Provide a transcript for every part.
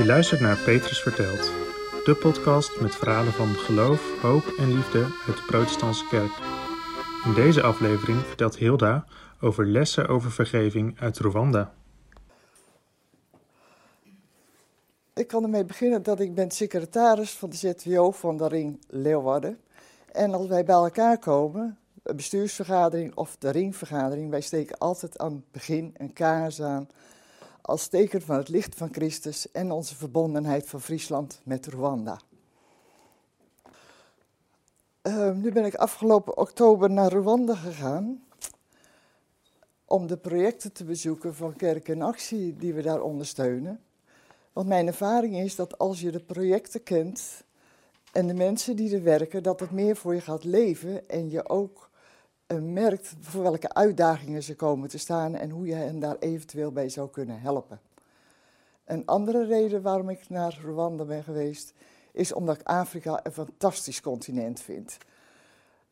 Je luistert naar Petrus Vertelt, de podcast met verhalen van geloof, hoop en liefde uit de Protestantse Kerk. In deze aflevering vertelt Hilda over lessen over vergeving uit Rwanda. Ik kan ermee beginnen dat ik ben secretaris van de ZWO van de Ring Leeuwarden. En als wij bij elkaar komen, een bestuursvergadering of de ringvergadering, wij steken altijd aan het begin een kaars aan als teken van het licht van Christus en onze verbondenheid van Friesland met Rwanda. Uh, nu ben ik afgelopen oktober naar Rwanda gegaan om de projecten te bezoeken van Kerk en Actie die we daar ondersteunen. Want mijn ervaring is dat als je de projecten kent en de mensen die er werken, dat het meer voor je gaat leven en je ook merkt voor welke uitdagingen ze komen te staan en hoe je hen daar eventueel bij zou kunnen helpen. Een andere reden waarom ik naar Rwanda ben geweest, is omdat ik Afrika een fantastisch continent vind.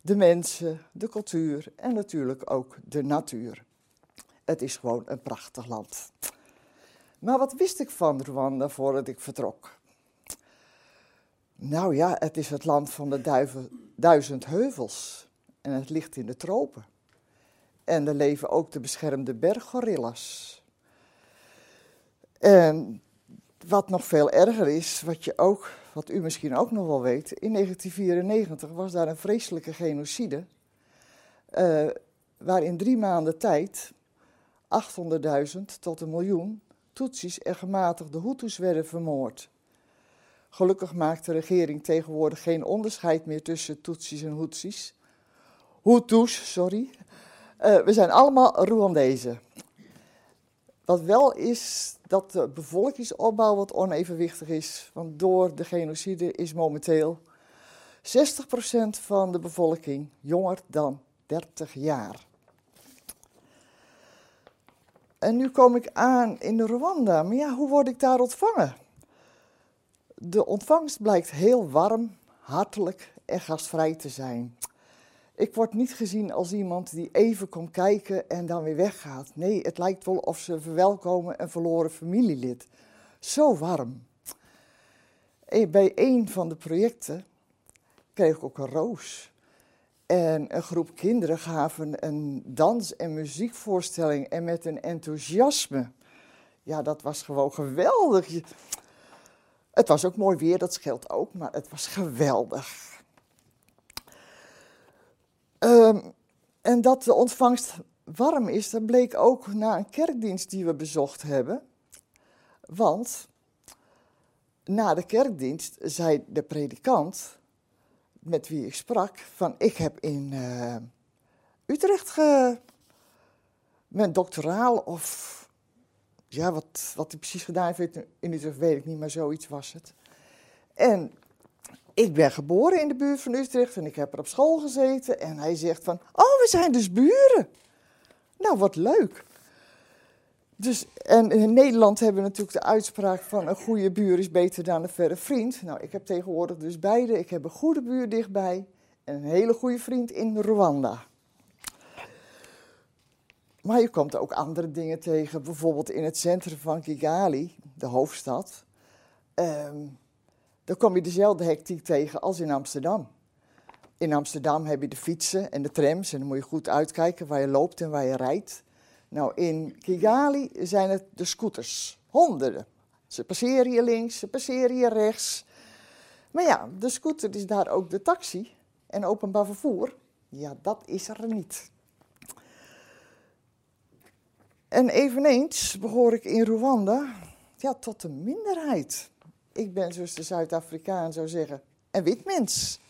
De mensen, de cultuur en natuurlijk ook de natuur. Het is gewoon een prachtig land. Maar wat wist ik van Rwanda voordat ik vertrok? Nou ja, het is het land van de duizend heuvels. En het ligt in de tropen. En er leven ook de beschermde berggorilla's. En wat nog veel erger is, wat, je ook, wat u misschien ook nog wel weet, in 1994 was daar een vreselijke genocide, uh, waar in drie maanden tijd 800.000 tot een miljoen Tutsis en gematigde Hutus werden vermoord. Gelukkig maakt de regering tegenwoordig geen onderscheid meer tussen Tutsis en Hutsis. Hutus, sorry. Uh, we zijn allemaal Rwandezen. Wat wel is dat de bevolkingsopbouw wat onevenwichtig is. Want door de genocide is momenteel 60% van de bevolking jonger dan 30 jaar. En nu kom ik aan in Rwanda. Maar ja, hoe word ik daar ontvangen? De ontvangst blijkt heel warm, hartelijk en gastvrij te zijn. Ik word niet gezien als iemand die even komt kijken en dan weer weggaat. Nee, het lijkt wel of ze verwelkomen een verloren familielid. Zo warm. bij een van de projecten kreeg ik ook een roos. En een groep kinderen gaven een dans- en muziekvoorstelling en met een enthousiasme. Ja, dat was gewoon geweldig. Het was ook mooi weer, dat scheelt ook, maar het was geweldig. Um, en dat de ontvangst warm is, dat bleek ook na een kerkdienst die we bezocht hebben. Want na de kerkdienst zei de predikant, met wie ik sprak, van ik heb in uh, Utrecht mijn doctoraal of ja, wat, wat hij precies gedaan heeft in Utrecht weet ik niet, maar zoiets was het. En ik ben geboren in de buurt van Utrecht en ik heb er op school gezeten. En hij zegt van, oh, we zijn dus buren. Nou, wat leuk. Dus, en in Nederland hebben we natuurlijk de uitspraak van een goede buur is beter dan een verre vriend. Nou, ik heb tegenwoordig dus beide. Ik heb een goede buur dichtbij en een hele goede vriend in Rwanda. Maar je komt ook andere dingen tegen, bijvoorbeeld in het centrum van Kigali, de hoofdstad. Um, dan kom je dezelfde hectiek tegen als in Amsterdam. In Amsterdam heb je de fietsen en de trams en dan moet je goed uitkijken waar je loopt en waar je rijdt. Nou, in Kigali zijn het de scooters, honderden. Ze passeren je links, ze passeren je rechts. Maar ja, de scooter is daar ook de taxi en openbaar vervoer. Ja, dat is er niet. En eveneens behoor ik in Rwanda ja, tot de minderheid. Ik ben, zoals de Zuid-Afrikaan zou zeggen, een wit mens.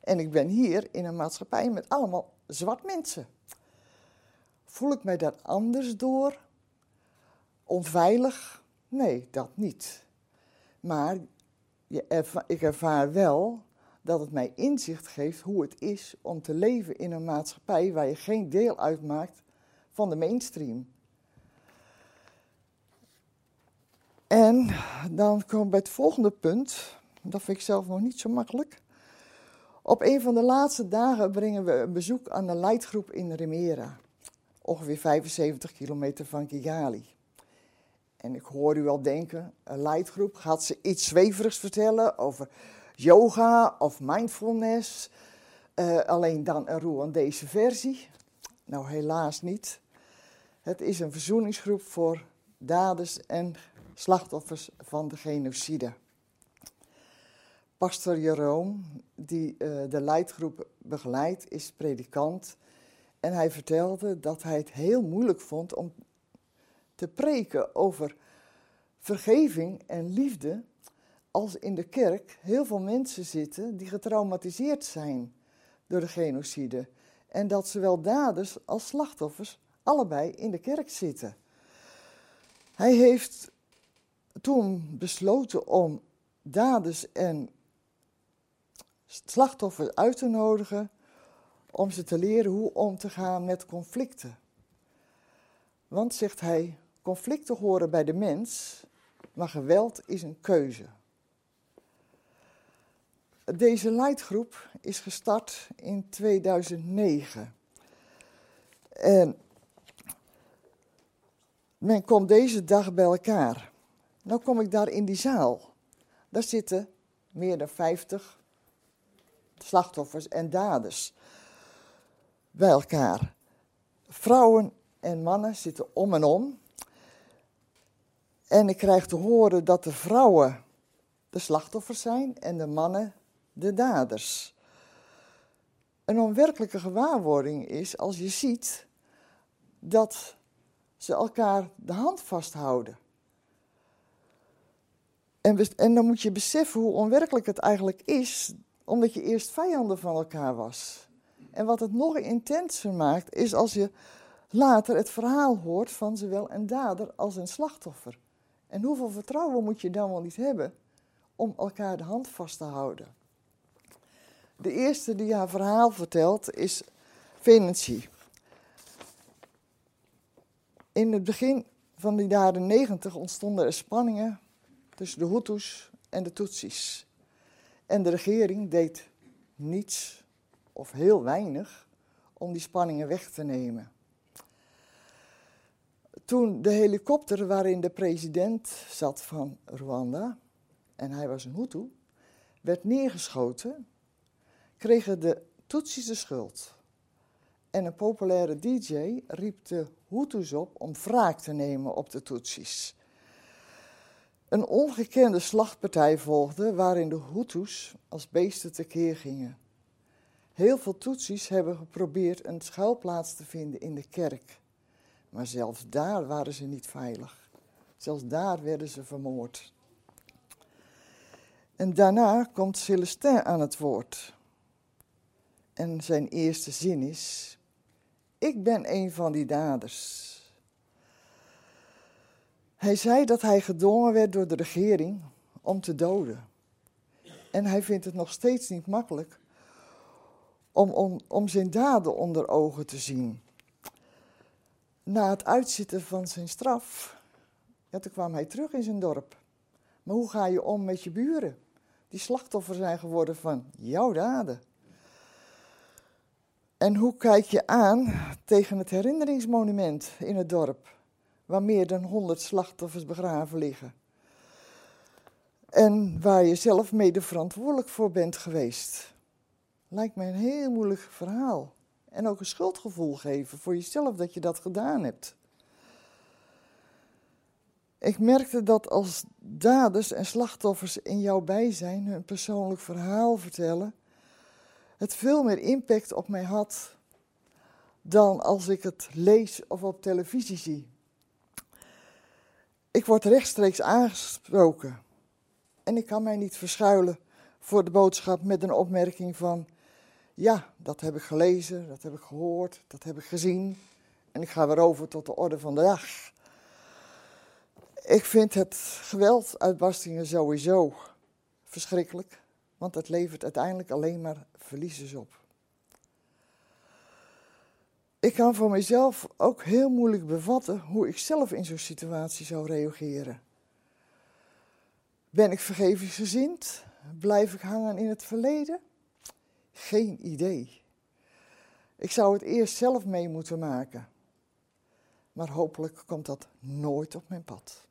En ik ben hier in een maatschappij met allemaal zwart mensen. Voel ik mij daar anders door? Onveilig? Nee, dat niet. Maar ik ervaar wel dat het mij inzicht geeft hoe het is om te leven in een maatschappij waar je geen deel uitmaakt van de mainstream. En dan kom ik bij het volgende punt. Dat vind ik zelf nog niet zo makkelijk. Op een van de laatste dagen brengen we een bezoek aan de leidgroep in Remera. Ongeveer 75 kilometer van Kigali. En ik hoor u al denken, een leidgroep, gaat ze iets zweverigs vertellen over yoga of mindfulness? Uh, alleen dan een Rwandese versie? Nou, helaas niet. Het is een verzoeningsgroep voor daders en slachtoffers van de genocide. Pastor Jeroen, die uh, de leidgroep begeleidt, is predikant. En hij vertelde dat hij het heel moeilijk vond om te preken over vergeving en liefde als in de kerk heel veel mensen zitten die getraumatiseerd zijn door de genocide. En dat zowel daders als slachtoffers allebei in de kerk zitten. Hij heeft toen besloten om daders en slachtoffers uit te nodigen om ze te leren hoe om te gaan met conflicten. Want, zegt hij, conflicten horen bij de mens, maar geweld is een keuze. Deze leidgroep is gestart in 2009. En men komt deze dag bij elkaar. Nou kom ik daar in die zaal. Daar zitten meer dan 50 slachtoffers en daders bij elkaar. Vrouwen en mannen zitten om en om. En ik krijg te horen dat de vrouwen de slachtoffers zijn en de mannen de daders. Een onwerkelijke gewaarwording is als je ziet dat ze elkaar de hand vasthouden. En, dan moet je beseffen hoe onwerkelijk het eigenlijk is, omdat je eerst vijanden van elkaar was. En wat het nog intenser maakt, is als je later het verhaal hoort van zowel een dader als een slachtoffer. En hoeveel vertrouwen moet je dan wel niet hebben om elkaar de hand vast te houden? De eerste die haar verhaal vertelt is Venentie. In het begin van de jaren negentig ontstonden er spanningen tussen de Hutus en de Tutsis. En de regering deed niets of heel weinig om die spanningen weg te nemen. Toen de helikopter waarin de president zat van Rwanda, en hij was een Hutu, werd neergeschoten, kregen de Tutsis de schuld. En een populaire DJ riep de Hutus op om wraak te nemen op de Tutsis. Een ongekende slachtpartij volgde waarin de Hutus als beesten tekeer gingen. Heel veel Tutsis hebben geprobeerd een schuilplaats te vinden in de kerk. Maar zelfs daar waren ze niet veilig. Zelfs daar werden ze vermoord. En daarna komt Celestin aan het woord. En zijn eerste zin is: Ik ben een van die daders. Hij zei dat hij gedwongen werd door de regering om te doden. En hij vindt het nog steeds niet makkelijk om, om, om zijn daden onder ogen te zien. Na het uitzitten van zijn straf, toen kwam hij terug in zijn dorp. Maar hoe ga je om met je buren? Die slachtoffer zijn geworden van jouw daden. En hoe kijk je aan tegen het herinneringsmonument in het dorp, waar meer dan honderd slachtoffers begraven liggen? En waar je zelf mede verantwoordelijk voor bent geweest. Lijkt mij een heel moeilijk verhaal. En ook een schuldgevoel geven voor jezelf dat je dat gedaan hebt. Ik merkte dat als daders en slachtoffers in jouw bijzijn hun persoonlijk verhaal vertellen, het veel meer impact op mij had dan als ik het lees of op televisie zie. Ik word rechtstreeks aangesproken en ik kan mij niet verschuilen voor de boodschap met een opmerking van ja, dat heb ik gelezen, dat heb ik gehoord, dat heb ik gezien. En ik ga weer over tot de orde van de dag. Ik vind het gewelduitbarstingen sowieso verschrikkelijk, want het levert uiteindelijk alleen maar verliezers op ik kan voor mezelf ook heel moeilijk bevatten hoe ik zelf in zo'n situatie zou reageren. Ben ik vergevingsgezind? Blijf ik hangen in het verleden? Geen idee. Ik zou het eerst zelf mee moeten maken. Maar hopelijk komt dat nooit op mijn pad.